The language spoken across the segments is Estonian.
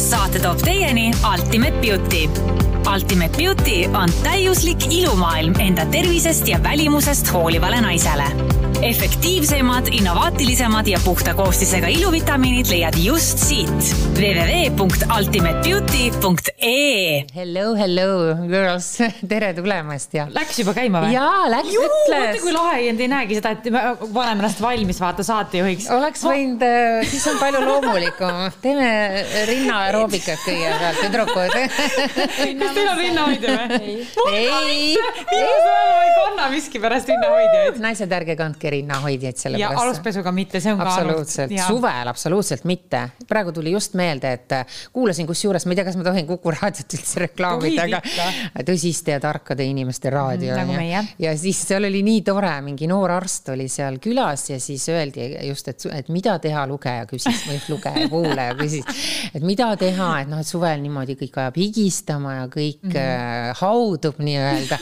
So saate toob teieni Ultimate Beauty. Ultimate Beauty on täiuslik ilumaailm enda tervisest ja välimusest hoolivale naisele efektiivsemad, innovaatilisemad ja puhta koostisega iluvitamiinid leiad just siit www.ultimatebeauty.ee. Hello, hello girls, tere tulemast ja. Läks juba käima või? jaa, läks, ütles. kui lahe, ei näegi seda, et me paneme ennast valmis, vaata saatejuhiks. oleks võinud, siis on palju loomulikum. teeme rinna aeroobikat kõigepealt, tüdrukud. kas teil on rinnahoidja või? ei. viimasel ajal ei kanna miskipärast rinnahoidjaid. naised, ärge kandke rinnahoidjaid selle ja pärast. aluspesuga mitte, see on ka absoluutselt, suvel absoluutselt mitte. praegu tuli just meelde, et kuulasin kusjuures, ma ei tea, kas ma tohin Kuku raadiot üldse reklaamida, aga tõsiste ja tarkade inimeste raadio mm,. nagu meie. ja siis seal oli nii tore, mingi noor arst oli seal külas ja siis öeldi just, et, et mida teha, lugeja küsis või lugeja, kuulaja küsis, et mida teha, et noh, et suvel niimoodi kõik ajab higistama ja kõik mm -hmm. haudub nii-öelda.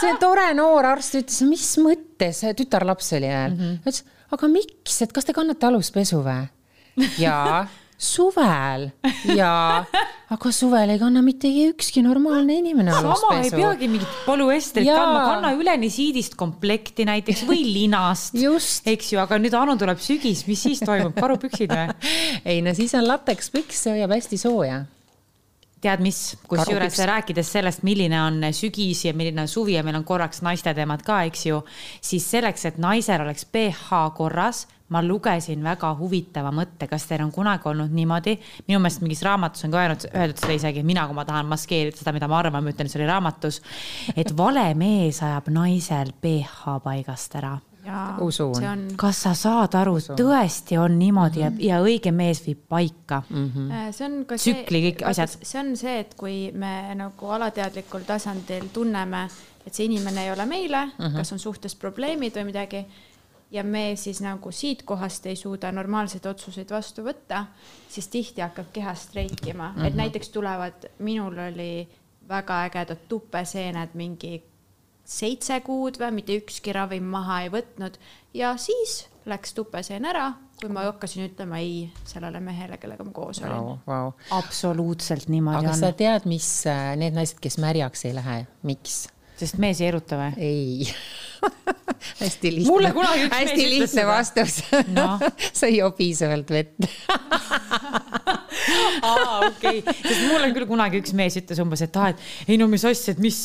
see tore noor arst ütles, mis mõttes, tütarlaps oli veel mm, -hmm. ütles, aga miks, et kas te kannate aluspesu või? jaa suvel ja, aga suvel ei kanna mitte ükski normaalne inimene aluspesu. sama ei peagi mingit polüestrit kandma, kanna üleni siidist komplekti näiteks või linast. eks ju, aga nüüd Anu tuleb sügis, mis siis toimub, karupüksid või? ei no siis on latekspüks, see hoiab hästi sooja. Tead mis, kusjuures rääkides sellest, milline on sügis ja milline on suvi ja meil on korraks naiste teemad ka, eks ju, siis selleks, et naisel oleks pH korras, ma lugesin väga huvitava mõtte, kas teil on kunagi olnud niimoodi, minu meelest mingis raamatus on ka öelnud, öeldud seda isegi mina, kui ma tahan maskeerida seda, mida ma arvan, ma ütlen, see oli raamatus, et vale mees ajab naisel pH paigast ära usun on.... kas sa saad aru, tõesti on niimoodi mm -hmm. ja, ja õige mees viib paika mm. -hmm. see on ka tsükli kõik asjad. see on see, et kui me nagu alateadlikul tasandil tunneme, et see inimene ei ole meile mm, -hmm. kas on suhtes probleemid või midagi ja me siis nagu siitkohast ei suuda normaalseid otsuseid vastu võtta, siis tihti hakkab keha streikima mm, -hmm. et mhm. näiteks tulevad, minul oli väga ägedad tupeseened mingi seitse kuud või mitte ükski ravim maha ei võtnud ja siis läks tupeseen ära, kui ma hakkasin ütlema ei sellele mehele, kellega ma koos olin wow,. Wow. absoluutselt niimoodi aga on. sa tead, mis äh, need naised, kes märjaks ei lähe, miks? Sest mees ei eruta või? ei hästi lihtne. hästi lihtne vastus no. sa ei joo piisavalt vett aa, okei okay., sest mulle küll kunagi üks mees ütles umbes, et aa, et ei no mis asja, et mis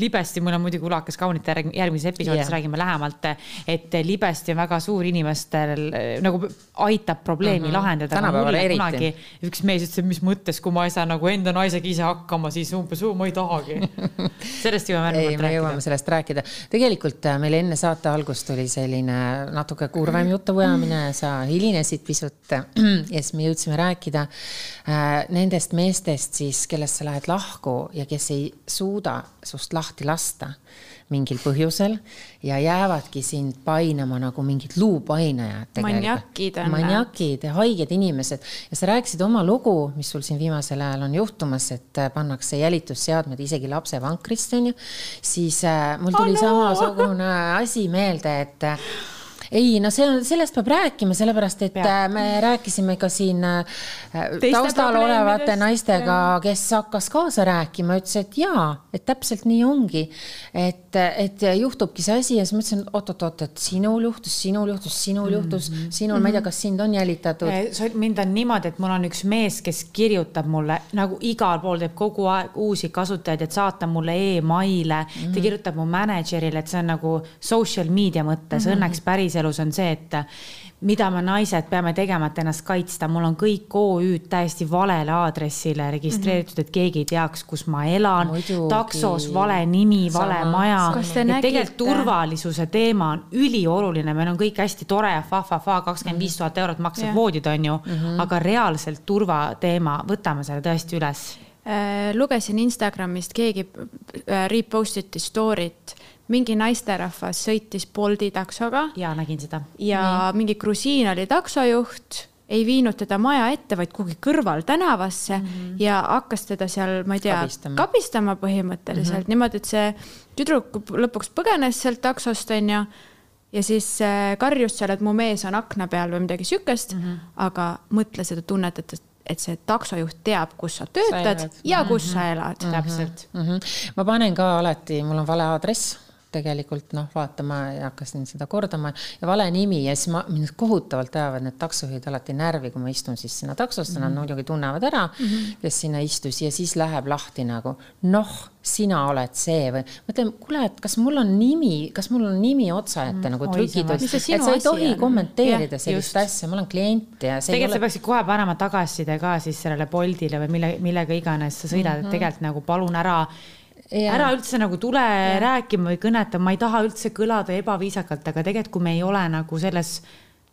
libesti, mul on muidugi kulakas kaunite järgmises episoodis yeah. räägime lähemalt, et libesti on väga suur inimestel nagu aitab probleemi mm -hmm. lahendada. tänapäeval eriti. üks mees ütles, et mis mõttes, kui ma ei saa nagu enda naisega ise hakkama, siis umbes, ma ei tahagi. sellest jõuame järgnevalt rääkida. me jõuame sellest rääkida. tegelikult äh, meil enne saate algust oli selline natuke kurvem jutuvajamine, sa hilinesid pisut ja siis me jõudsime rääkida Äh, nendest meestest siis, kellest sa lähed lahku ja kes ei suuda sust lahti lasta mingil põhjusel ja jäävadki sind painama nagu mingid luupainajad. maniakid on. maniakid, haiged inimesed ja sa rääkisid oma lugu, mis sul siin viimasel ajal on juhtumas, et äh, pannakse jälitusseadmed isegi lapse vankrisse onju, siis äh, mul tuli oh, no. samasugune asi meelde, et ei, no see on, sellest peab rääkima, sellepärast et Peab. Äh, me rääkisime ka siin äh, Teiste taustal olevate naistega, kes hakkas kaasa rääkima, ütles, et jaa, et täpselt nii ongi. et, et juhtubki see asi ja siis mõtlesin, oot-oot-oot, et sinul juhtus, sinul juhtus, sinul juhtus mm, -hmm. sinul mm, -hmm. ma ei tea, kas sind on jälitatud. mind on niimoodi, et mul on üks mees, kes kirjutab mulle nagu igal pool teeb kogu aeg uusi kasutajaid, et saata mulle emaile mm, -hmm. ta kirjutab mu mänedžerile, et see on nagu social media mõttes mm -hmm. õnneks päris päriselus on see, et mida me naised peame tegema, et ennast kaitsta, mul on kõik OÜ-d täiesti valele aadressile registreeritud -hmm. et keegi ei teaks, kus ma elan. taksos vale nimi, vale maja. tegelikult turvalisuse teema on ülioluline, meil on kõik hästi tore fa-fa-fa, kakskümmend viis tuhat eurot yeah. voodid, on ju mm, -hmm. aga reaalselt turvateema, võtame selle tõesti üles äh, lugesin Instagramist, keegi äh, repost iti story't mingi naisterahvas sõitis Bolti taksoga. ja nägin seda. ja Nii. mingi grusiin oli taksojuht, ei viinud teda maja ette, vaid kuhugi kõrval tänavasse mm -hmm. ja hakkas teda seal, ma ei tea, kabistama, põhimõtteliselt mm -hmm. niimoodi, et see tüdruk lõpuks põgenes sealt taksost, onju ja siis äh, karjus seal, et mu mees on akna peal või midagi siukest mm, -hmm. aga mõtle seda tunnet, et et see taksojuht teab, kus sa töötad elad. ja kus mm -hmm. sa elad mm. -hmm. täpselt. mm. -hmm. ma panen ka alati, mul on vale aadress tegelikult noh, vaata, ma ei hakka siin seda kordama ja vale nimi ja siis ma, mind kohutavalt ajavad need taksojuhid alati närvi, kui ma istun siis sinna taksosse mm, -hmm. nad muidugi tunnevad ära mm, -hmm. kes sinna istus ja siis läheb lahti nagu noh, sina oled see või ma ütlen, kuule, et kas mul on nimi, kas mul on nimi otsaette mm nagu see et sa ei tohi on? kommenteerida Jah, sellist just. asja, ma olen klient ja tegelikult ei sa ole peaksid kohe panema tagasiside ka siis sellele Boltile või mille, millega iganes sa sõidad mm, -hmm. et tegelikult nagu palun ära Jaa. ära üldse nagu tule ja. rääkima või kõnetama, ma ei taha üldse kõlada ebaviisakalt, aga tegelikult, kui me ei ole nagu selles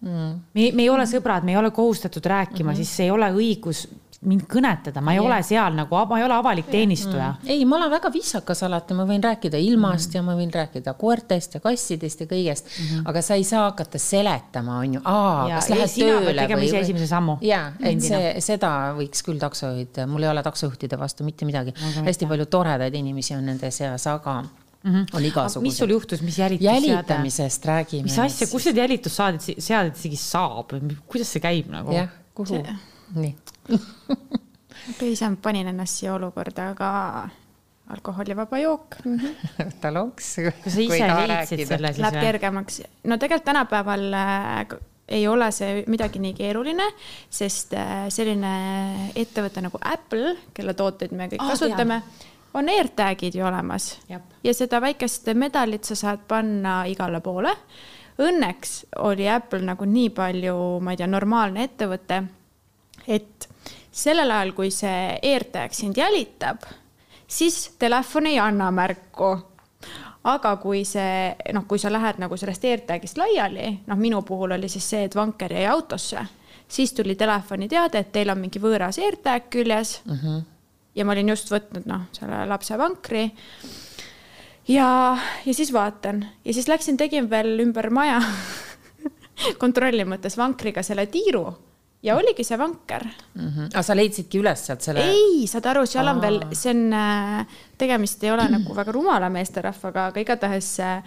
mm., me, me ei ole sõbrad, me ei ole kohustatud rääkima mm, -hmm. siis ei ole õigus mind kõnetada, ma ei yeah. ole seal nagu, ma ei ole avalik teenistuja mm.. ei, ma olen väga viisakas alati, ma võin rääkida ilmast mm ja ma võin rääkida koertest ja kassidest ja kõigest mm, -hmm. aga sa ei saa hakata seletama, on ju, aa, kas lähed pead tööle ise esimese sammu. ja, et Endina. see, seda võiks küll taksojuhid, mul ei ole taksojuhtide vastu mitte midagi hästi palju toredaid inimesi on nende seas, aga mm -hmm. on mis sul juhtus, mis jälitusseade? jälitamisest räägime. mis asja, kus need jälitusseaded, seaded isegi saab, kuidas see käib nagu? jah, kuhu? nii, okei, ise ma panin ennast siia olukorda, aga alkoholivaba jook mm -hmm. võta lonks. kas sa ise leidsid selle siis läheb kergemaks. no tegelikult tänapäeval äh, ei ole see midagi nii keeruline, sest äh, selline ettevõte nagu Apple, kelle tooteid me kõik Aa, kasutame, on AirTagid ju olemas Jep. ja seda väikest medalit sa saad panna igale poole. Õnneks oli Apple nagu nii palju, ma ei tea, normaalne ettevõte, et sellel ajal, kui see AirTag sind jälitab, siis telefon ei anna märku aga kui see, noh, kui sa lähed nagu sellest AirTagist laiali, noh, minu puhul oli siis see, et vanker jäi autosse, siis tuli telefoni teade, et teil on mingi võõras AirTag küljes mm. -hmm. Ja ma olin just võtnud, noh, selle lapse vankri. ja, ja siis vaatan ja siis läksin, tegin veel ümber maja kontrolli mõttes vankriga selle tiiru ja oligi see vanker mm. -hmm. aga sa leidsidki üles sealt selle? ei, saad aru, seal on veel, see on, tegemist ei ole nagu väga rumala meesterahvaga, aga igatahes see,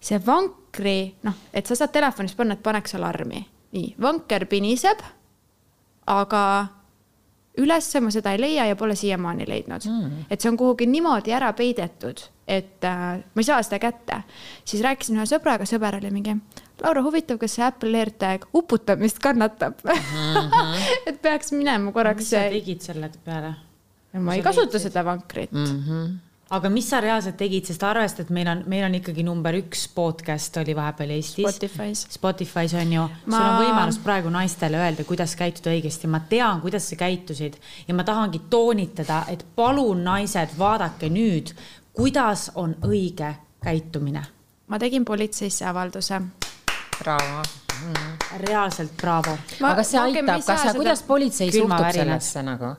see vankri, noh, et sa saad telefonis panna, et paneks alarmi. nii, vanker piniseb, aga ülesse ma seda ei leia ja pole siiamaani leidnud mm.. et see on kuhugi niimoodi ära peidetud, et äh, ma ei saa seda kätte. siis rääkisin ühe sõbraga, sõber oli mingi, Laura, huvitav, kas see Apple AirTag uputamist kannatab mm? -hmm. et peaks minema korraks mis sa tegid selle peale? ma ei kasuta seda vankrit mm.. Mhm. Aga mis sa reaalselt tegid, sest arvesta, et meil on, meil on ikkagi number üks podcast oli vahepeal Eestis. Spotify's. Spotify's on ju ma..., sul on võimalus praegu naistele öelda, kuidas käituda õigesti, ma tean, kuidas sa käitusid ja ma tahangi toonitada, et palun, naised, vaadake nüüd, kuidas on õige käitumine. ma tegin politseisse avalduse. braavo. reaalselt braavo. Aga see me ei aitab, kas seda- kuidas politsei suhtub sellesse nagu?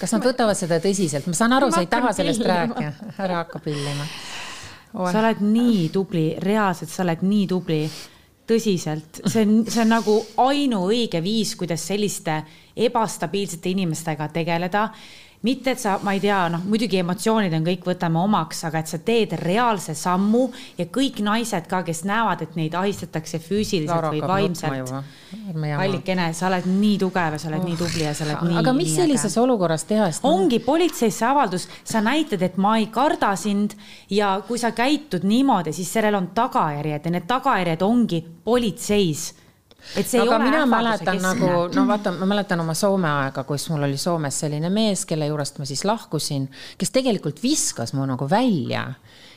Kas nad võtavad seda tõsiselt, ma saan aru, sa ei taha sellest rääkida, ära hakka pillima. sa oled nii tubli, reaalselt sa oled nii tubli. tõsiselt, see on, see on nagu ainuõige viis, kuidas selliste ebastabiilsete inimestega tegeleda mitte, et sa, ma ei tea, noh muidugi emotsioonid on kõik, võtame omaks, aga et sa teed reaalse sammu ja kõik naised ka, kes näevad, et neid ahistatakse füüsiliselt Laura või vaimselt. kallikene, sa oled nii tugev ja sa oled nii tubli ja sa oled nii. aga mis sellises olukorras teha, ongi politseisse avaldus, sa näitad, et ma ei karda sind ja kui sa käitud niimoodi, siis sellel on tagajärjed ja need tagajärjed ongi politseis. Et see ei aga mina mäletan nagu, no vaata, ma mäletan oma Soome aega, kus mul oli Soomes selline mees, kelle juurest ma siis lahkusin, kes tegelikult viskas mu nagu välja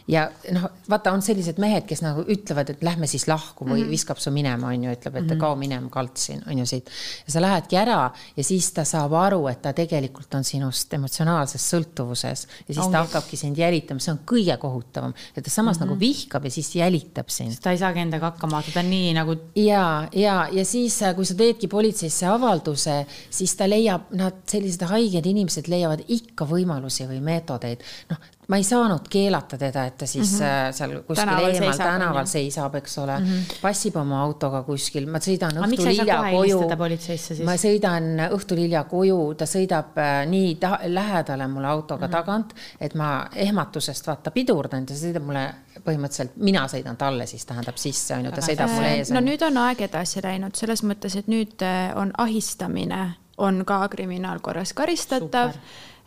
ja noh, vaata, on sellised mehed, kes nagu ütlevad, et lähme siis lahku või mm -hmm. viskab su minema, on ju, ütleb, et mm -hmm. kao minema, kaldsin, on ju siit. ja sa lähedki ära ja siis ta saab aru, et ta tegelikult on sinust emotsionaalses sõltuvuses ja siis Ongi. ta hakkabki sind jälitama, see on kõige kohutavam, et ta samas mm -hmm. nagu vihkab ja siis jälitab sind ta ei saagi endaga hakkama, ta on nii nagu ja, ja, ja siis, kui sa teedki politseisse avalduse, siis ta leiab, nad sellised haiged inimesed leiavad ikka võimalusi või meetodeid. noh, ma ei saanud keelata teda, et ta siis mm -hmm. seal kuskil Tänaval eemal seisab, tänaval on seisab, eks ole mm, -hmm. passib oma autoga kuskil, ma sõidan Aga õhtul hilja koju ma sõidan õhtul hilja koju, ta sõidab äh, nii ta lähedale mulle autoga mm -hmm. tagant, et ma ehmatusest vaata pidurdan, ta sõidab mulle põhimõtteliselt, mina sõidan talle siis tähendab sisse, on ju, ta sõidab mulle ees. no nüüd on aeg edasi läinud selles mõttes, et nüüd äh, on ahistamine on ka kriminaalkorras karistatav.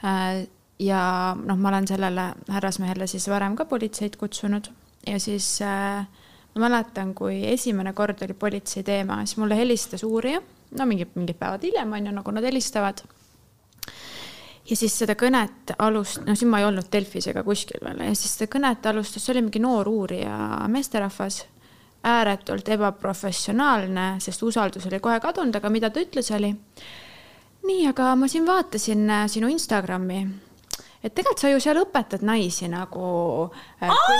Äh, ja noh, ma olen sellele härrasmehele siis varem ka politseid kutsunud. Ja siis äh, ma mäletan, kui esimene kord oli politsei teema, siis mulle helistas uurija, no mingid, mingid päevad hiljem on ju, nagu nad helistavad. Ja siis seda kõnet alust-, no siin ma ei olnud Delfis ega kuskil veel. Ja siis seda kõnet alustas, see oli mingi noor uurija meesterahvas, ääretult ebaprofessionaalne, sest usaldus oli kohe kadunud, aga mida ta ütles, oli nii, aga ma siin vaatasin äh, sinu Instagrami, et tegelikult sa ju seal õpetad naisi nagu äh, kui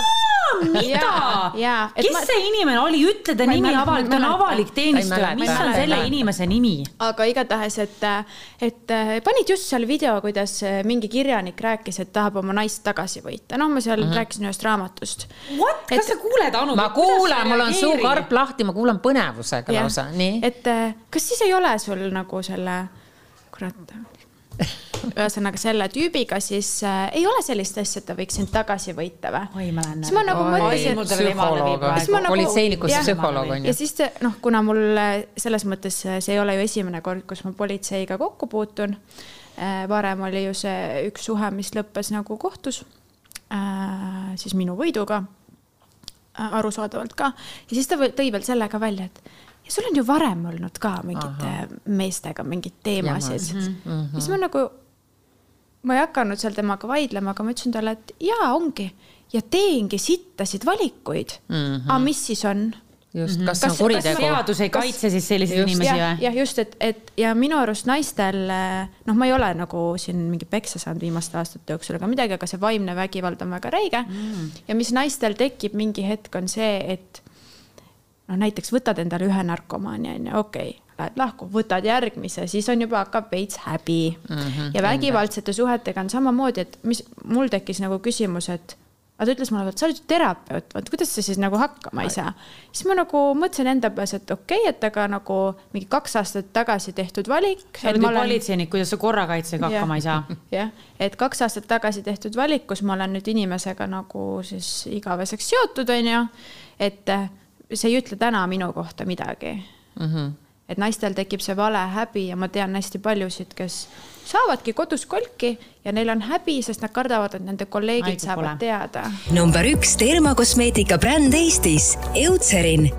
mida? kes ma... see inimene oli, ütle ta nimi avalik, ta on avalik teenistuja, mis on selle inimese nimi? aga igatahes, et, et panid just seal video, kuidas mingi kirjanik rääkis, et tahab oma naist tagasi võita, noh, ma seal mm -hmm. rääkisin ühest raamatust. What, kas sa kuuled, Anu? ma kuulan, mul on suu karp lahti, ma kuulan põnevusega lausa, nii. et kas siis ei ole sul nagu selle, kurat ühesõnaga selle tüübiga, siis äh, ei ole sellist asja, et ta võiks sind tagasi võita või? oi, ma lähen. siis ma nagu mõtlesin. psühholoog, nagu, politseinikust psühholoog on ju. ja siis te, noh, kuna mul selles mõttes see ei ole ju esimene kord, kus ma politseiga kokku puutun äh,. varem oli ju see üks suhe, mis lõppes nagu kohtus äh,, siis minu võiduga äh, arusaadavalt ka ja siis ta tõi veel selle ka välja, et ja sul on ju varem olnud ka mingite Aha. meestega mingeid teemasid. Mm -hmm. siis ma nagu ma ei hakanud seal temaga vaidlema, aga ma ütlesin talle, et jaa, ongi ja teengi sittasid valikuid mm. -hmm. aga mis siis on? just, mhm. kas, kas see on kuritegu? seadus ei kas, kaitse siis selliseid inimesi või? jah, just, et, et ja minu arust naistel, noh, ma ei ole nagu siin mingi peksa saanud viimaste aastate jooksul ega midagi, aga see vaimne vägivald on väga räige mm.. ja mis naistel tekib mingi hetk, on see, et noh, näiteks võtad endale ühe narkomaani, on ju, okei okay lähed lahku, võtad järgmise, siis on juba hakkab veits häbi mm. -hmm, ja vägivaldsete suhetega on samamoodi, et mis mul tekkis nagu küsimus, et aga ta ütles mulle, et sa oled ju terapeut, vot kuidas sa siis nagu hakkama ei saa. siis ma nagu mõtlesin enda peas, et okei okay,, et aga nagu mingi kaks aastat tagasi tehtud valik. sa oled ju olen... politseinik, kuidas sa korrakaitsega hakkama ei saa. jah, et kaks aastat tagasi tehtud valik, kus ma olen nüüd inimesega nagu siis igaveseks seotud, on ju, et see ei ütle täna minu kohta midagi mm. -hmm et naistel tekib see vale häbi ja ma tean hästi paljusid, kes saavadki kodus kolki ja neil on häbi, sest nad kardavad, et nende kolleegid Aigu saavad pole. teada. number üks termokosmeetika bränd Eestis, Eutserin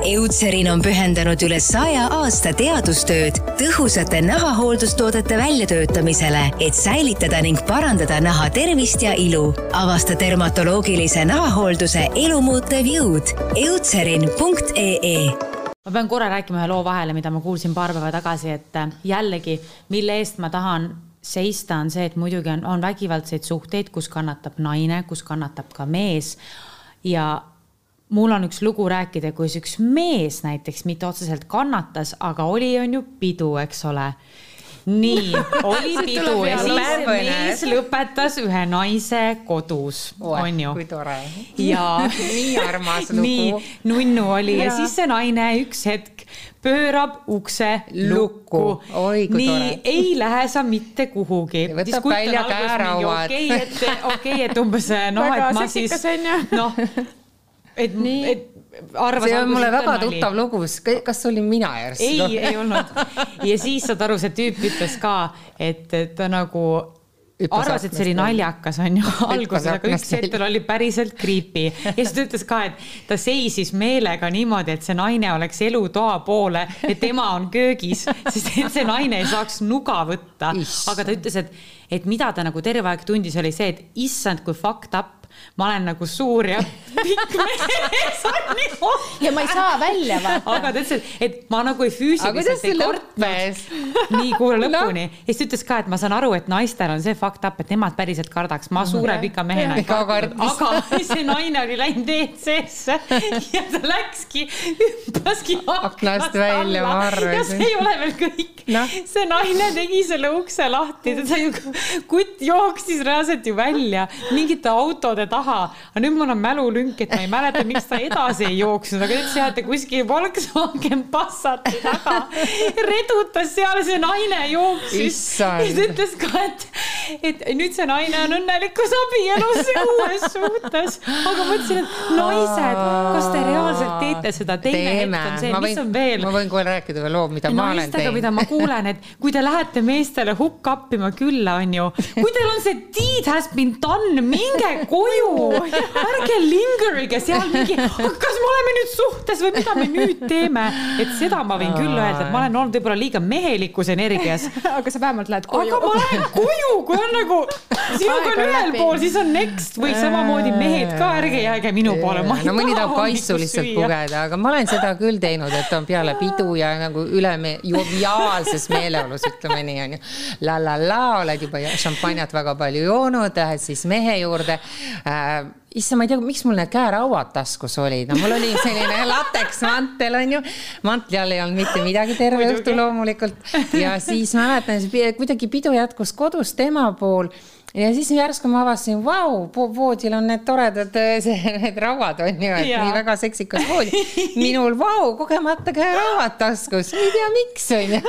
Eutserin on pühendanud üle saja aasta teadustööd tõhusate nahahooldustoodete väljatöötamisele, et säilitada ning parandada naha tervist ja ilu. avasta dermatoloogilise nahahoolduse elumuutev jõud. Eutserin.ee ma pean korra rääkima ühe loo vahele, mida ma kuulsin paar päeva tagasi, et äh, jällegi, mille eest ma tahan seista, on see, et muidugi on, on vägivaldseid suhteid, kus kannatab naine, kus kannatab ka mees. ja mul on üks lugu rääkida, kus üks mees näiteks mitte otseselt kannatas, aga oli, on ju pidu, eks ole nii, oli pidu ja siis mees lõpetas ühe naise kodus, onju. kui tore. ja nii armas lugu. nii, nunnu oli ja. ja siis see naine üks hetk pöörab ukse lukku. nii, ei lähe sa mitte kuhugi. võtab välja käerauad. okei, et okei okay,, et umbes noh, et ma siis noh, et, et arvas. see on mulle väga tuttav lugu, kas see olin mina järsku? ei, ei olnud. ja siis saad aru, see tüüp ütles ka, et ta nagu arvas, et see oli naljakas, on ju, alguses, aga üks hetk tal oli päriselt creepy ja siis ta ütles ka, et ta seisis meelega niimoodi, et see naine oleks elutoa poole ja tema on köögis, sest et see naine ei saaks nuga võtta. aga ta ütles, et, et mida ta nagu terve aeg tundis, oli see, et issand, kui fucked up ma olen nagu suur ja pikk mees ja ma ei saa välja vaata. aga ta ütles, et, ma nagu ei füüsiliselt ei kartnud. nii, kuule lõpuni. No.. ja siis ta ütles ka, et ma saan aru, et naistel on see fucked up, et nemad päriselt kardaks, ma suure pika mehena ei kartnud, aga see naine oli läinud WC-sse ja ta läkski, hüppaski aknast välja, ma arvasin. ja see ei ole veel kõik. No.. see naine tegi selle ukse lahti, ta sai, kutt jooksis reaalselt ju välja. Mingite autode taha. aga nüüd mul on mälulünk, et ma ei mäleta, miks ta edasi ei jooksnud, aga nüüd seate kuskil Volkswagen Passati taga. redutas seal, see naine jooksis. ja ta ütles ka, et, et nüüd see naine on õnnelikus abielus ja uues suhtes. aga mõtlesin, et naised, kas te reaalselt teete seda? teine hetk on see, mis võin, on veel. ma võin kohe rääkida ühe loo, mida ma olen teinud. mida ma kuulen, et kui te lähete meestele hukk-appima külla, onju, kui teil on see deed has been done, minge koju, ärge lingerige seal mingi, kas me oleme nüüd suhtes või mida me nüüd teeme, et seda ma võin küll öelda, et ma olen olnud võib-olla liiga mehelikus energias aga sa vähemalt lähed koju. aga ma lähen koju, kui on nagu sinuga on ühel pool, siis on next või samamoodi mehed ka, ärge jääge minu poole. no mõni tahab kaisu lihtsalt pugeda, aga ma olen seda küll teinud, et on peale pidu ja nagu üle me joviaalses meeleolus, ütleme nii onju. la la la, oled juba šampanjat väga palju joonud, lähed siis mehe juurde äh, issand, ma ei tea, miks mul need käerauad taskus olid, no mul oli selline lateksmantel onju, mantli all ei olnud mitte midagi terve õhtu loomulikult. Ja siis ma mäletan, kuidagi pidu jätkus kodus tema pool ja siis järsku ma avastasin, vau, voodil on need toredad, see, need rauad on ju, et ja. nii väga seksikas voodi. minul, vau, kogemata käerauad taskus, ei tea, miks on ju.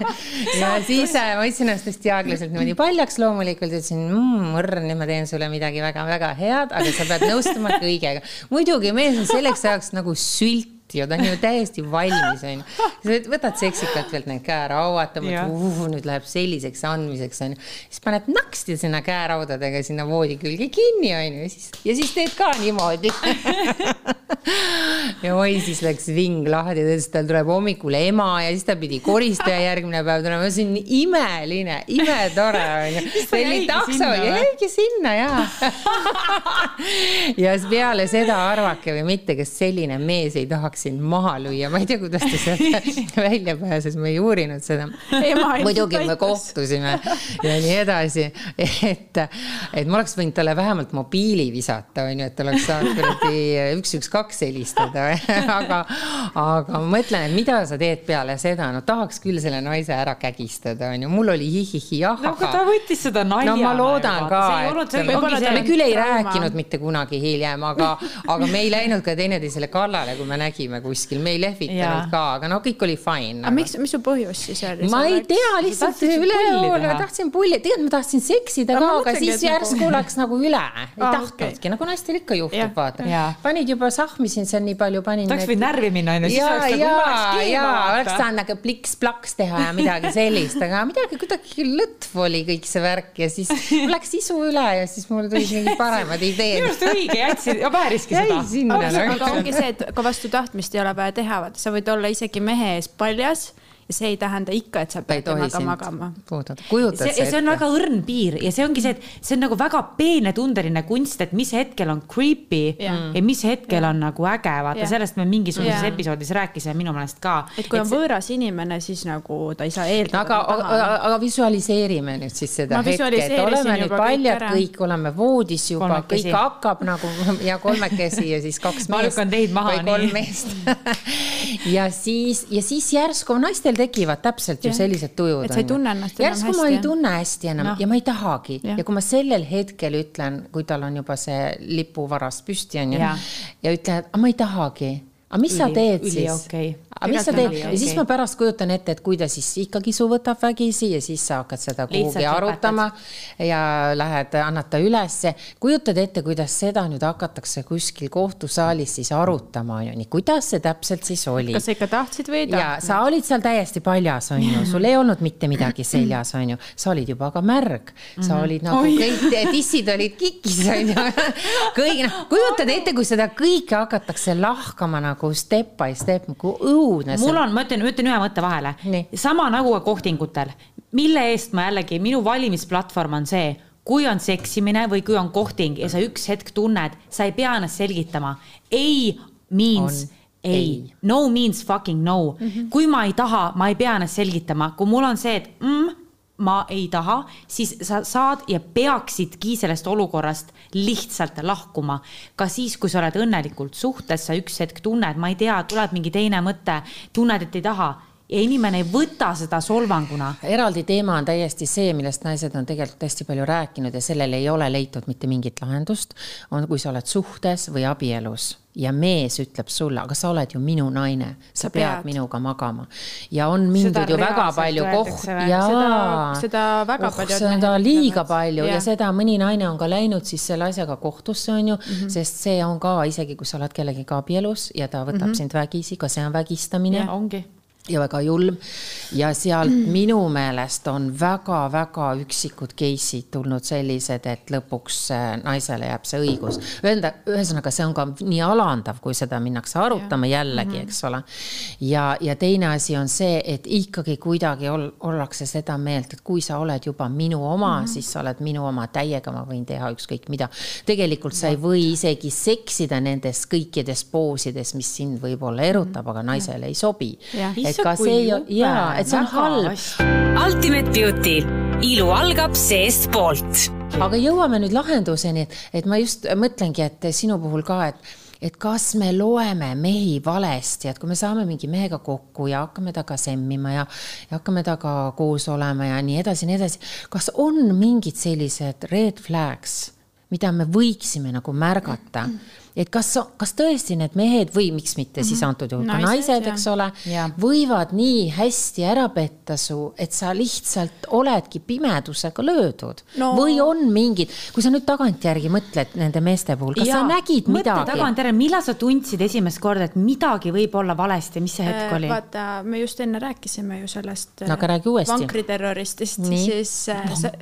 ja siis äh, ma võtsin ennast hästi aeglaselt niimoodi paljaks loomulikult, ütlesin mmm,, mõrr, nüüd ma teen sulle midagi väga-väga head, aga sa pead nõustuma kõigega. muidugi mees on selleks ajaks nagu sült ja ta on ju täiesti valmis, onju. sa võtad seksikalt veel need käerauad, uh, nüüd läheb selliseks andmiseks, onju. siis paned naksti sinna käeraudadega sinna voodi külge kinni, onju, ja siis, ja siis teed ka niimoodi ja oi, siis läks ving lahti, ta ütles, tal tuleb hommikul ema ja siis ta pidi koristaja järgmine päev tulema, see on imeline, imetore onju. oli takso ja jäigi sinna ja ja peale seda arvake või mitte, kas selline mees ei tahaks sind maha lüüa, ma ei tea, kuidas ta sealt välja pääses, ma ei uurinud seda. muidugi me kohtusime ja nii edasi, et, et ma oleks võinud talle vähemalt mobiili visata, onju, et oleks saanud kuradi üks, üks, kaks helistada. Aga, aga ma mõtlen, et mida sa teed peale seda, no tahaks küll selle naise ära kägistada, onju, mul oli hihihi jah. no aga ta võttis seda naljana. no ma loodan ka, et me küll ei rääkinud mitte kunagi hiljem, aga, aga me ei läinud ka teineteisele kallale, kui me nägime käisime kuskil, me ei lehvitanud ka, aga no kõik oli fine. aga miks, mis su põhjus siis oli? ma ei tea, lihtsalt üleoole, tahtsin pulli, tegelikult ma tahtsin seksida ka, aga siis järsku nagu... läks nagu üle, ei tahtnudki nagu naistel ikka juhtub, vaata. panid juba sahmisin seal nii palju, panin. oleks võinud närvi minna onju, siis oleks nagu ja, ja oleks saanud nagu pliks-plaks teha ja midagi sellist, aga midagi kuidagi lõtv oli kõik see värk ja siis läks isu üle ja siis mul tulid mingid paremad ideed. minu arust õige, jätsid, vääriski seda. aga ongi see, et ka vastu tahtmist tahtmist ei ole vaja teha, vaata, sa võid olla isegi mehe ees paljas ja see ei tähenda ikka, et sa pead temaga magama. kujutad sa ette? see on väga õrn piir ja see ongi see, et see on nagu väga peenetundeline kunst, et mis hetkel on creepy ja, ja mis hetkel ja. on nagu äge, vaata ja. sellest me mingisuguses ja. episoodis rääkisime minu meelest ka. et kui et on see... võõras inimene, siis nagu ta ei saa eeldada. aga, aga, aga visualiseerime nüüd siis seda hetke, et oleme nüüd paljad kõik, oleme voodis juba, kõik hakkab nagu ja kolmekesi ja siis kaks meest. ma lükkan teid maha. või kolm meest ja siis, ja siis järsku naistel tekivad täpselt ju sellised tujud. et sa ei tunne ennast enam hästi. järsku ma ei tunne hästi enam no. ja ma ei tahagi ja. ja kui ma sellel hetkel ütlen, kui tal on juba see lipuvaras püsti on ju ja, ja ütlen, et ma ei tahagi aga mis üli, sa teed siis okay.? aga mis sa teed okay. ja siis ma pärast kujutan ette, et kui ta siis ikkagi su võtab vägisi ja siis sa hakkad seda kuhugi arutama ja lähed, annad ta ülesse. kujutad ette, kuidas seda nüüd hakatakse kuskil kohtusaalis siis arutama, on ju, nii, kuidas see täpselt siis oli? kas sa ikka tahtsid või ei tahtnud? ja sa olid seal täiesti paljas, on ju, sul ei olnud mitte midagi seljas, on ju, sa olid juba ka märg, sa -hmm. olid nagu Oi. kõik tissid olid kikis, on ju. kõik, noh, kujutad ette, kui seda kõike hakatakse lahkama nagu step by step, nagu õudne mul on, ma ütlen, ütlen ühe mõtte vahele. sama nagu ka kohtingutel, mille eest ma jällegi, minu valimisplatvorm on see kui on seksimine või kui on kohting ja sa üks hetk tunned, sa ei pea ennast selgitama. ei means on ei, ei., no means fucking no mm. -hmm. kui ma ei taha, ma ei pea ennast selgitama, kui mul on see, et mm, ma ei taha, siis sa saad ja peaksidki sellest olukorrast lihtsalt lahkuma. ka siis, kui sa oled õnnelikult suhtes, sa üks hetk tunned, ma ei tea, tuleb mingi teine mõte, tunned, et ei taha ja inimene ei võta seda solvanguna. eraldi teema on täiesti see, millest naised on tegelikult hästi palju rääkinud ja sellele ei ole leitud mitte mingit lahendust. on, kui sa oled suhtes või abielus ja mees ütleb sulle, aga sa oled ju minu naine, sa pead, pead minuga magama. ja on mindud ju väga palju kohti, jaa. seda, seda väga oh, palju. seda liiga palju ja. ja seda mõni naine on ka läinud siis selle asjaga kohtusse, on ju mm, -hmm. sest see on ka isegi, kui sa oled kellegagi abielus ja ta võtab mm -hmm. sind vägisi, ka see on vägistamine. ongi ja väga julm. ja sealt mm. minu meelest on väga-väga üksikud case'id tulnud sellised, et lõpuks naisele jääb see õigus. Öelda, ühesõnaga, see on ka nii alandav, kui seda minnakse arutama ja. jällegi -hmm. eks ole. ja, ja teine asi on see, et ikkagi kuidagi ol, ollakse seda meelt, et kui sa oled juba minu oma mm, siis sa oled minu oma täiega, ma võin teha ükskõik mida. tegelikult sa ei või isegi seksida nendes kõikides poosides, mis sind võib-olla erutab -hmm. aga naisele ei sobi. et ka see ei ole, jaa, et see on halb. Ultimate Beauty, ilu algab seestpoolt. aga jõuame nüüd lahenduseni, et, et ma just mõtlengi, et sinu puhul ka, et et kas me loeme mehi valesti, et kui me saame mingi mehega kokku ja hakkame temaga semmima ja, ja hakkame temaga koos olema ja nii edasi, nii edasi, kas on mingid sellised red flags, mida me võiksime nagu märgata mm? -hmm et kas, kas tõesti need mehed või miks mitte siis mhm. antud juhul ka naised, eks ole, võivad nii hästi ära petta su, et sa lihtsalt oledki pimedusega löödud no. või on mingid, kui sa nüüd tagantjärgi mõtled nende meeste puhul, kas ja, sa nägid midagi? tagantjärele, millal sa tundsid esimest korda, et midagi võib olla valesti, mis see hetk oli? vaata, me just enne rääkisime ju sellest no, aga räägi uuesti. vankriterroristist, siis äh, sa,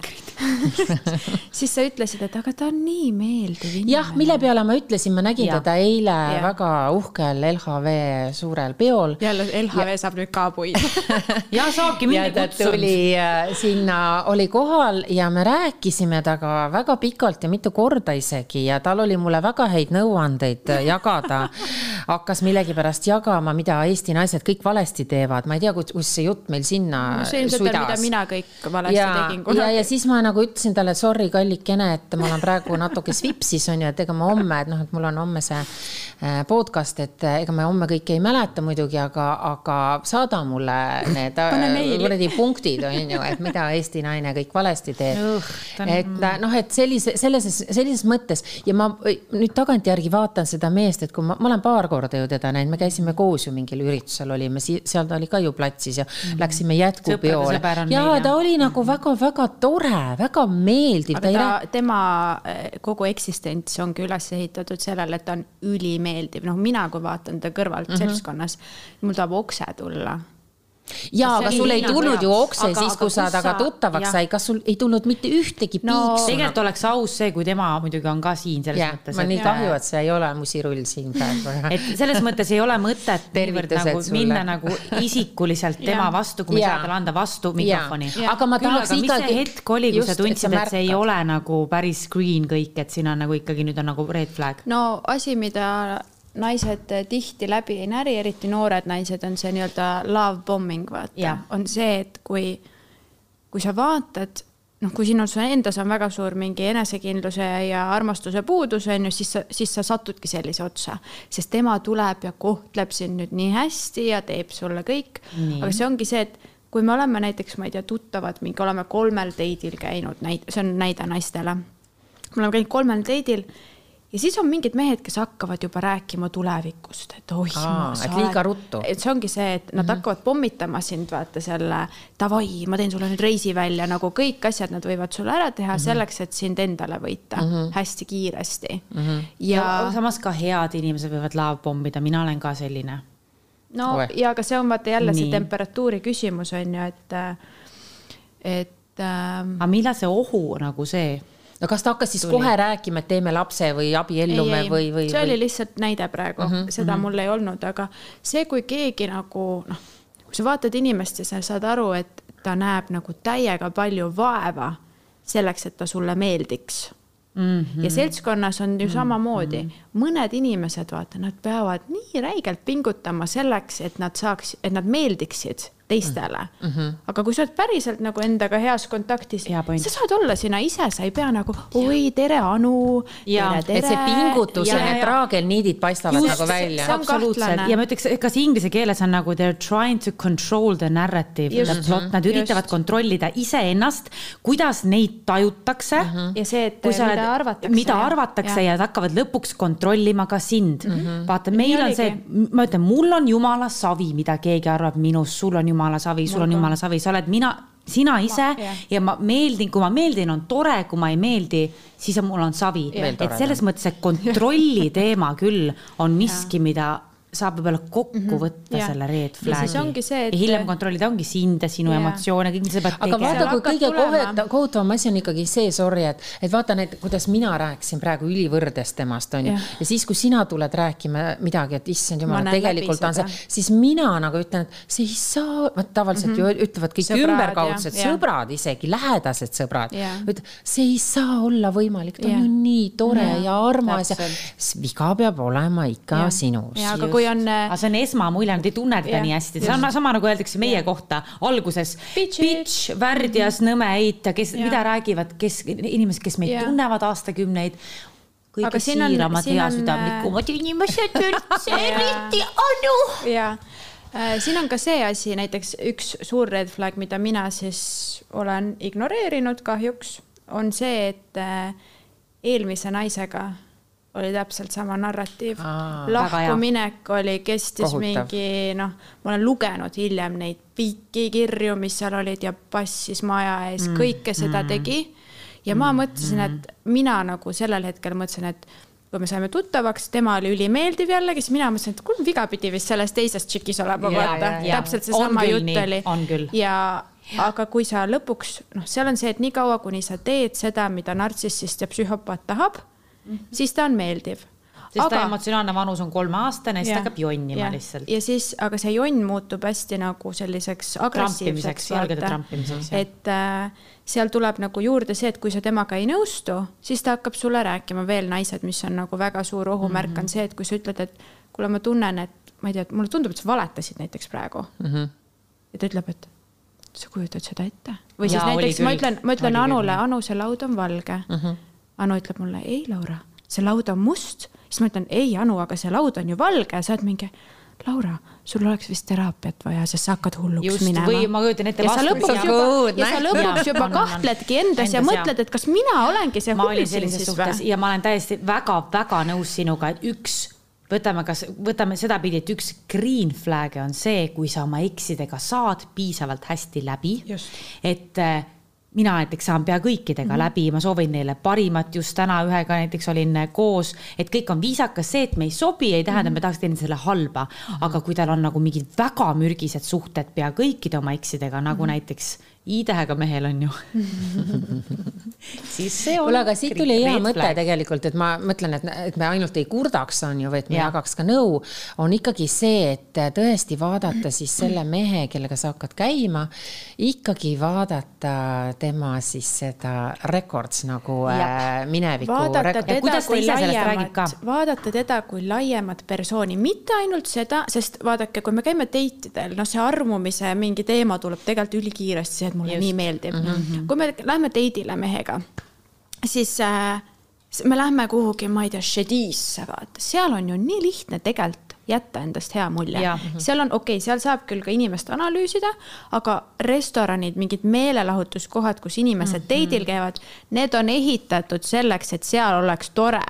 siis sa ütlesid, et aga ta on nii meeldiv inimene. jah, mille peale ma ütlesin, ma nägin ja. teda eile ja. väga uhkel LHV suurel peol. jälle LHV ja. saab nüüd ka puid ja saabki, mind ei kutsunud. tuli äh, sinna, oli kohal ja me rääkisime temaga väga pikalt ja mitu korda isegi ja tal oli mulle väga häid nõuandeid äh, jagada. hakkas millegipärast jagama, mida Eesti naised kõik valesti teevad, ma ei tea, kus see jutt meil sinna no, mida mina kõik valesti ja, tegin kunagi. ja, ja siis ma nagu ütlesin talle, sorry, kallikene, et ma olen praegu natuke svipsis on ju, et ega ma homme, et noh, et mul on homme see äh, podcast, et äh, ega me homme kõike ei mäleta muidugi, aga, aga saada mulle need äh, kuradi punktid on ju, et mida Eesti naine kõik valesti teeb. et noh, et sellise, selles, sellises mõttes ja ma nüüd tagantjärgi vaatan seda meest, et kui ma, ma olen paar korda ju teda näinud, me käisime koos ju mingil üritusel olime, seal ta oli ka ju platsis ja mm -hmm. läksime jätkupeole. ja ta oli nagu väga-väga tore, väga meeldiv. aga ta, ta, tema kogu eksistents ongi üles ehitatud sellele, et ta on ülimeeldiv, noh, mina, kui vaatan ta kõrvalt mm -hmm. seltskonnas, mul tahab okse tulla ja aga sul ei tulnud ju okse aga, siis, kui sa temaga tuttavaks sai, kas sul ei tulnud mitte ühtegi no, piiksu? tegelikult oleks aus see, kui tema muidugi on ka siin selles ja, mõttes. on nii kahju, et see ei ole musirull siin praegu. et selles mõttes ei ole mõtet niivõrd nagu sulle. minna nagu isikuliselt tema vastu, kui me saame talle anda vastu mikrofoni. aga ma tahaks ikkagi. mis see hetk oli, kui sa tundsid, et see ei ole nagu päris green kõik, et siin on nagu ikkagi nüüd on nagu red flag? no asi, mida naised tihti läbi ei näri, eriti noored naised, on see nii-öelda love bombing, vaata. on see, et kui, kui sa vaatad, noh, kui sinul endas on väga suur mingi enesekindluse ja armastuse puudus, on ju, siis sa, siis sa satudki sellise otsa. sest tema tuleb ja kohtleb sind nüüd nii hästi ja teeb sulle kõik. aga see ongi see, et kui me oleme näiteks, ma ei tea, tuttavad, mingi oleme kolmel date'il käinud, näit-, see on näide naistele. me oleme käinud kolmel date'il ja siis on mingid mehed, kes hakkavad juba rääkima tulevikust, et oih. et liiga ruttu. et see ongi see, et nad mm -hmm. hakkavad pommitama sind, vaata selle davai, ma teen sulle nüüd reisi välja, nagu kõik asjad nad võivad sulle ära teha mm -hmm. selleks, et sind endale võita mm -hmm. hästi kiiresti mm. -hmm. ja... ja samas ka head inimesed võivad laevpommida, mina olen ka selline. no Oe. ja aga see on vaata jälle Nii. see temperatuuri küsimus on ju, et, et ähm.... aga millal see ohu nagu see no kas ta hakkas siis tuli. kohe rääkima, et teeme lapse või abiellume ei, või, või? see oli lihtsalt näide praegu mm, -hmm, seda mm -hmm. mul ei olnud, aga see, kui keegi nagu noh, kui sa vaatad inimest ja sa saad aru, et ta näeb nagu täiega palju vaeva selleks, et ta sulle meeldiks Mm -hmm. ja seltskonnas on ju samamoodi mm, -hmm. mõned inimesed, vaata, nad peavad nii räigelt pingutama selleks, et nad saaks, et nad meeldiksid teistele mm. -hmm. aga kui sa oled päriselt nagu endaga heas kontaktis, sa saad olla sina ise, sa ei pea nagu oi, tere, Anu. et see pingutus ja, ja need traagelniidid paistavad Just, nagu välja. absoluutselt ja ma ütleks, kas inglise keeles on nagu they are trying to control the narrative, the plot, nad üritavad Just. kontrollida iseennast, kuidas neid tajutakse mm. -hmm. ja see, et mida oled, arvatakse. mida arvatakse ja. ja nad hakkavad lõpuks kontrollima ka sind mm. -hmm. vaata, meil on see, ma ütlen, mul on jumala savi, mida keegi arvab minust, sul on jumala savi, sul on jumala savi, sa oled mina, sina ise ma, ja ma meeldin, kui ma meeldin, on tore, kui ma ei meeldi, siis on, mul on savi. et selles mõttes see kontrolli teema küll on miski, mida saab võib-olla kokku mm -hmm. võtta ja. selle red flag'i. Et... ja hiljem kontrollida ongi sind ja sinu ja. emotsioone, kõik, mis sa pead tegema. aga vaata, kui kõige kohutavam asi on ikkagi see, sorry, et, et vaata need, kuidas mina rääkisin praegu ülivõrdes temast, on ju. ja siis, kui sina tuled rääkima midagi, et issand jumal, tegelikult on see, siis mina nagu ütlen, et see ei saa, vot tavaliselt mm -hmm. ju ütlevad kõik sõbrad, ümberkaudsed ja, sõbrad isegi, lähedased sõbrad. et see ei saa olla võimalik, ta on ju nii tore ja, ja armas ja viga peab olema ikka ja. sinus. ja, aga kui kui on. aga see on esmamulje, nad ei tunne teda nii hästi, sama, sama nagu öeldakse meie yeah. kohta alguses. Bitch, värdjas, nõme, eita, kes mida räägivad, kes, inimesed, kes meid yeah. tunnevad aastakümneid kõige siiramad, heasüdamlikumad inimesed üldse, eriti Anu. ja äh, siin on ka see asi, näiteks üks suur red flag, mida mina siis olen ignoreerinud kahjuks, on see, et äh, eelmise naisega oli täpselt sama narratiiv. lahkuminek oli, kestis Kohutav. mingi noh, ma olen lugenud hiljem neid pikki kirju, mis seal olid ja passis maja ees mm., kõike seda mm. tegi. ja ma mm. mõtlesin, et mina nagu sellel hetkel mõtlesin, et kui me saime tuttavaks, tema oli ülimeeldiv jällegi, siis mina mõtlesin, et kuule, viga pidi vist selles teises tšikis olema, vaata. täpselt seesama jutt oli. ja aga kui sa lõpuks, noh, seal on see, et niikaua, kuni sa teed seda, mida nartsissist ja psühhopaat tahab mm, -hmm. siis ta on meeldiv sest aga... ta emotsionaalne vanus on kolmeaastane, siis ta hakkab jonnima ja. lihtsalt. ja siis, aga see jonn muutub hästi nagu selliseks agressiivseks. jalgade trampimiseks. et äh, seal tuleb nagu juurde see, et kui sa temaga ei nõustu, siis ta hakkab sulle rääkima veel naised, mis on nagu väga suur ohumärk mm, -hmm. on see, et kui sa ütled, et kuule, ma tunnen, et ma ei tea, et mulle tundub, et sa valetasid näiteks praegu mm. -hmm. ja ta ütleb, et sa kujutad seda ette. või siis ja, näiteks ma ütlen, ma ütlen Anule, Anu, see laud on valge mm. -hmm Anu ütleb mulle, ei, Laura, see laud on must. siis ma ütlen, ei, Anu, aga see laud on ju valge, sa oled mingi Laura, sul oleks vist teraapiat vaja, sest sa hakkad hulluks Just, minema. või ma kujutan ette. ja sa lõpuks juba, ja sa lõpuks juba kahtledki endas ja mõtled, et kas mina olengi see hull siin siis või. ja ma olen täiesti väga-väga nõus sinuga, et üks võtame kas, võtame sedapidi, et üks green flag'e on see, kui sa oma eksidega saad piisavalt hästi läbi. et mina näiteks saan pea kõikidega mm -hmm. läbi, ma soovin neile parimat, just täna ühega näiteks olin koos, et kõik on viisakas, see, et me ei sobi, ei tähenda mm, -hmm. me tahaks teineteisele halba aga kui tal on nagu mingid väga mürgised suhted pea kõikide oma eksidega, nagu mm -hmm. näiteks I-tähega mehel on ju siis see on. kuule, aga siit tuli hea mõte flag. tegelikult, et ma mõtlen, et, et me ainult ei kurdaks, on ju, vaid me ja. jagaks ka nõu. on ikkagi see, et tõesti vaadata siis selle mehe, kellega sa hakkad käima, ikkagi vaadata tema siis seda records nagu ja. äh, mineviku. vaadata teda kui laiemat, vaadata teda kui laiemat persooni, mitte ainult seda, sest vaadake, kui me käime date idel, noh, see armumise mingi teema tuleb tegelikult ülikiiresti, et mulle Just. nii meeldib mm. -hmm. kui me lähme date'ile mehega, siis äh, me lähme kuhugi, ma ei tea, Shedisse, vaata, seal on ju nii lihtne tegelikult jätta endast hea mulje. seal on, okei okay,, seal saab küll ka inimest analüüsida, aga restoranid, mingid meelelahutuskohad, kus inimesed mm -hmm. date'il käivad, need on ehitatud selleks, et seal oleks tore.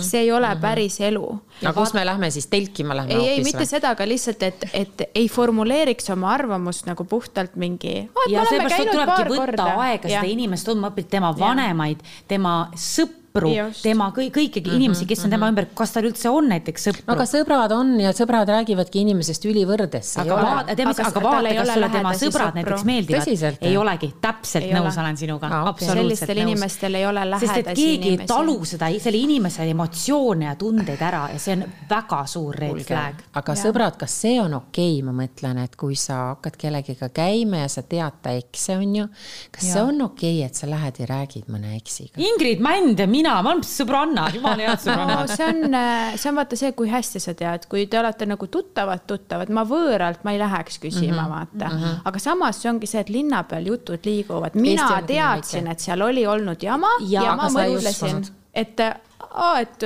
see ei ole mm -hmm. päris elu. no kus me lähme siis telkima lähme ei, ei, mitte seda, aga lihtsalt, et, et ei formuleeriks oma arvamust nagu puhtalt mingi ja seepärast tulebki võtta korda. aega seda inimest tundma, õppida tema vanemaid, tema sõpru sõpru, tema kõik, kõiki mm -hmm, inimesi, kes on tema mhm. ümber, kas tal üldse on näiteks sõpru? aga sõbrad on ja sõbrad räägivadki inimesest ülivõrdes. aga vaata, aga vaata, kas sulle tema sõbrad näiteks meeldivad. ei olegi, täpselt nõus ole. olen sinuga absoluutselt sellistel nõus. inimestel ei ole lähedasi inimesi. sest et keegi ei talu seda, selle inimese emotsioone ja tundeid ära ja see on väga suur red flag. aga ja. sõbrad, kas see on okei okay,, ma mõtlen, et kui sa hakkad kellegiga käima ja sa tead ta ekse, on ju, kas ja. see on okei okay,, et sa lähed ja räägid mõne eksiga? Ingrid Mänd, mina mina, ma olen sõbranna, jumala head no sõbrannad. see on, see on vaata see, kui hästi sa tead, kui te olete nagu tuttavad, tuttavad, ma võõralt ma ei läheks küsima mm, -hmm. vaata. aga samas see ongi see, et linna peal jutud liiguvad, mina teadsin, et seal oli olnud jama Ja, ja, ma mõtlesin et, et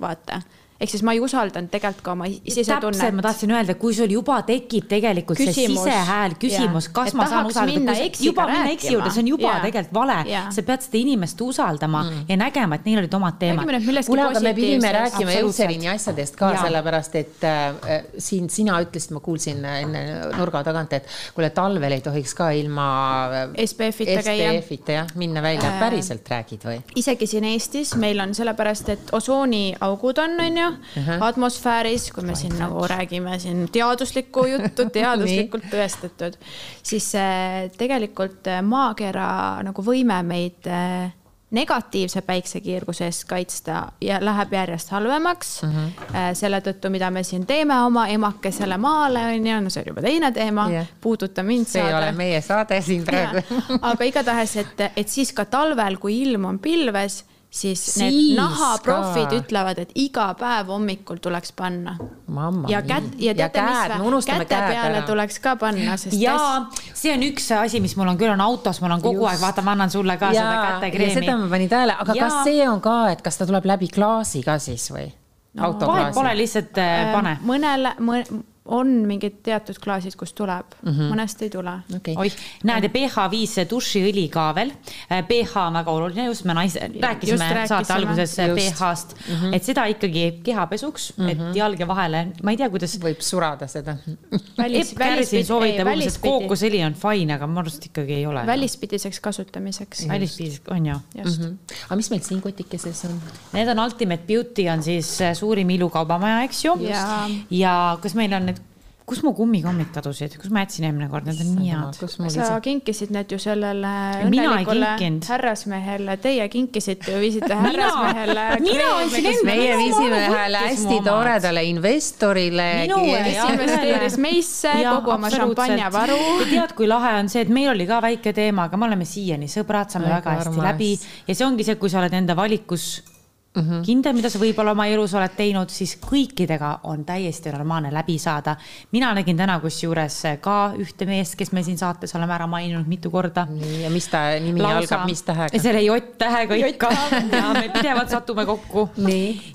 vaata, ehk siis ma ei usaldanud tegelikult ka oma täpselt, ma sisetunnet. tahtsin öelda, kui sul juba tekib tegelikult see Küsimus. sisehääl, küsimus, kas Et ma saan usaldada juba minna eksi juurde, see on juba rääkima. tegelikult vale sa pead seda inimest usaldama mm. ja nägema, et neil olid omad teemad kuule, aga me pidime rääkima. Eutserini asjadest ka sellepärast et äh, siin sina ütlesid, ma kuulsin enne nurga tagant, et kuule, talvel ei tohiks ka ilma äh, SPF-ita käia. SPF-ita jah, minna välja, päriselt räägid või? isegi siin Eestis meil on sellepärast, et osooniaugud on, on ju, atmosfääris, kui me siin nagu räägime siin teaduslikku juttu, teaduslikult tõestatud, siis äh, tegelikult äh, maakera nagu võime meid äh, negatiivse päiksekiirguse eest kaitsta ja läheb järjest halvemaks mm. -hmm. selle tõttu, mida me siin teeme oma emakesele maale on ju, no see on juba teine teema yeah., puuduta mind see ei ole meie saade siin praegu. aga igatahes, et, et siis ka talvel, kui ilm on pilves, siis, siis need nahaprofid ütlevad, et iga päev hommikul tuleks panna. mamma ja kätt ja teate, mis käte peale ära. tuleks ka panna, sest ja see on üks asi, mis mul on küll, on autos, mul on kogu Just. aeg, vaata, ma annan sulle ka ja, seda ja kätekreemi seda. ma panin tähele, aga Jaa. kas see on ka, et kas ta tuleb läbi klaasi ka siis või no,? vahet pole, lihtsalt äh, pane. mõnele mõ, on mingid teatud klaasid, kus tuleb mm, -hmm. mõnest ei tule. okei, oih, näed ja pH5 dušiõli ka veel. pH on väga oluline, just me naise, rääkisime rääkisime. saate alguses Just. pH-st mm, -hmm. et seda ikkagi kehapesuks mm, -hmm. et jalge vahele, ma ei tea, kuidas. võib surada seda. Välis- välispidi- soovitab umbes, et kookosõli on fine, aga minu arust ikkagi ei ole. välispidiseks kasutamiseks. välispidis on ju. just mm. Mhm. aga mis meil siin kotikeses on? Need on Ultimate Beauty on siis äh, suurim ilukaubamaja, eks ju. Ja kas meil on need, kus mu kummikommid kadusid, kus ma jätsin eelmine kord, need on nii head. kus mul sa ise, kinkisid need ju sellele õnnelikule härrasmehele, teie kinkisite ju, viisite härrasmehele. mina andsin enda- meie viisime ühele hästi toredale investorile. Minu kes investeeris meisse kogu oma šampanjavaru. ja tead, kui lahe on see, et meil oli ka väike teema, aga me oleme siiani sõbrad, saame Väga väga hästi läbi ja see ongi see, kui sa oled enda valikus mm -hmm. kindel, mida sa võib-olla oma elus oled teinud, siis kõikidega on täiesti normaalne läbi saada. mina nägin täna kusjuures ka ühte meest, kes me siin saates oleme ära maininud mitu korda. nii, ja mis ta nimi algab, mis tähega? selle J-tähega ikka ja me pidevalt satume kokku.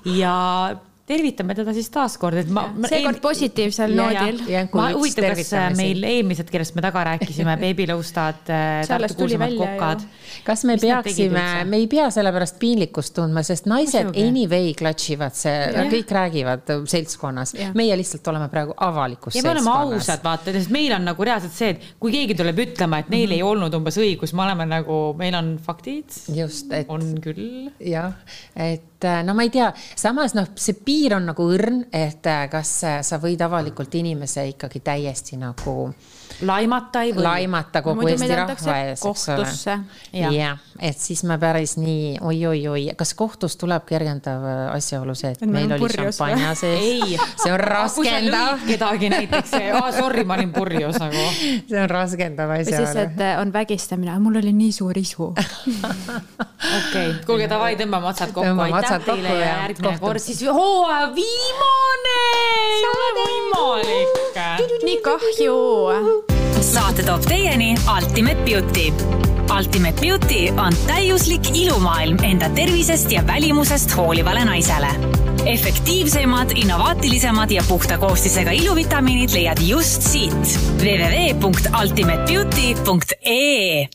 Ja tervitame teda siis taaskord, et ma. seekord positiivsel noodil. huvitav, kas tervitamisi. meil eelmised, kellest me taga rääkisime, beebilõustad, alles Tartu ju. kokad. kas me Mis peaksime me ei pea sellepärast piinlikkust tundma, sest naised Muidugi. anyway klatšivad see, kõik räägivad seltskonnas meie lihtsalt oleme praegu avalikus ja me oleme seltskonnas. ausad, vaata, sest meil on nagu reaalselt see, et kui keegi tuleb ütlema, et neil ei olnud umbes õigus, me oleme nagu, meil on faktid, just, et on küll. jah, et äh, no ma ei tea, samas noh, see piir on nagu õrn, et äh, kas äh, sa võid avalikult inimese ikkagi täiesti nagu laimata ei või. laimata kogu muidu Eesti rahva ees, eks ole. Jah. et siis me päris nii oi-oi-oi, kas kohtus tuleb kergendav asjaolu see, et Et me meil oli šampanja sees ei, see on raskendav, kedagi näiteks, sorry, ma olin purjus nagu. see on raskendav või siis, asjaolu. et äh, on vägistamine, mul oli nii suur isu. okei, kuulge davai, tõmbame otsad kokku, Tõmbame aitäh otsad kokku teile ja järgmine kord siis hooaja viimane, ei ole võimalik. nii kahju saate toob teieni Ultimate Beauty. Ultimate Beauty on täiuslik ilumaailm enda tervisest ja välimusest hoolivale naisele. efektiivsemad, innovaatilisemad ja puhta koostisega iluvitamiinid leiad just siit www.ultimatebeauty.ee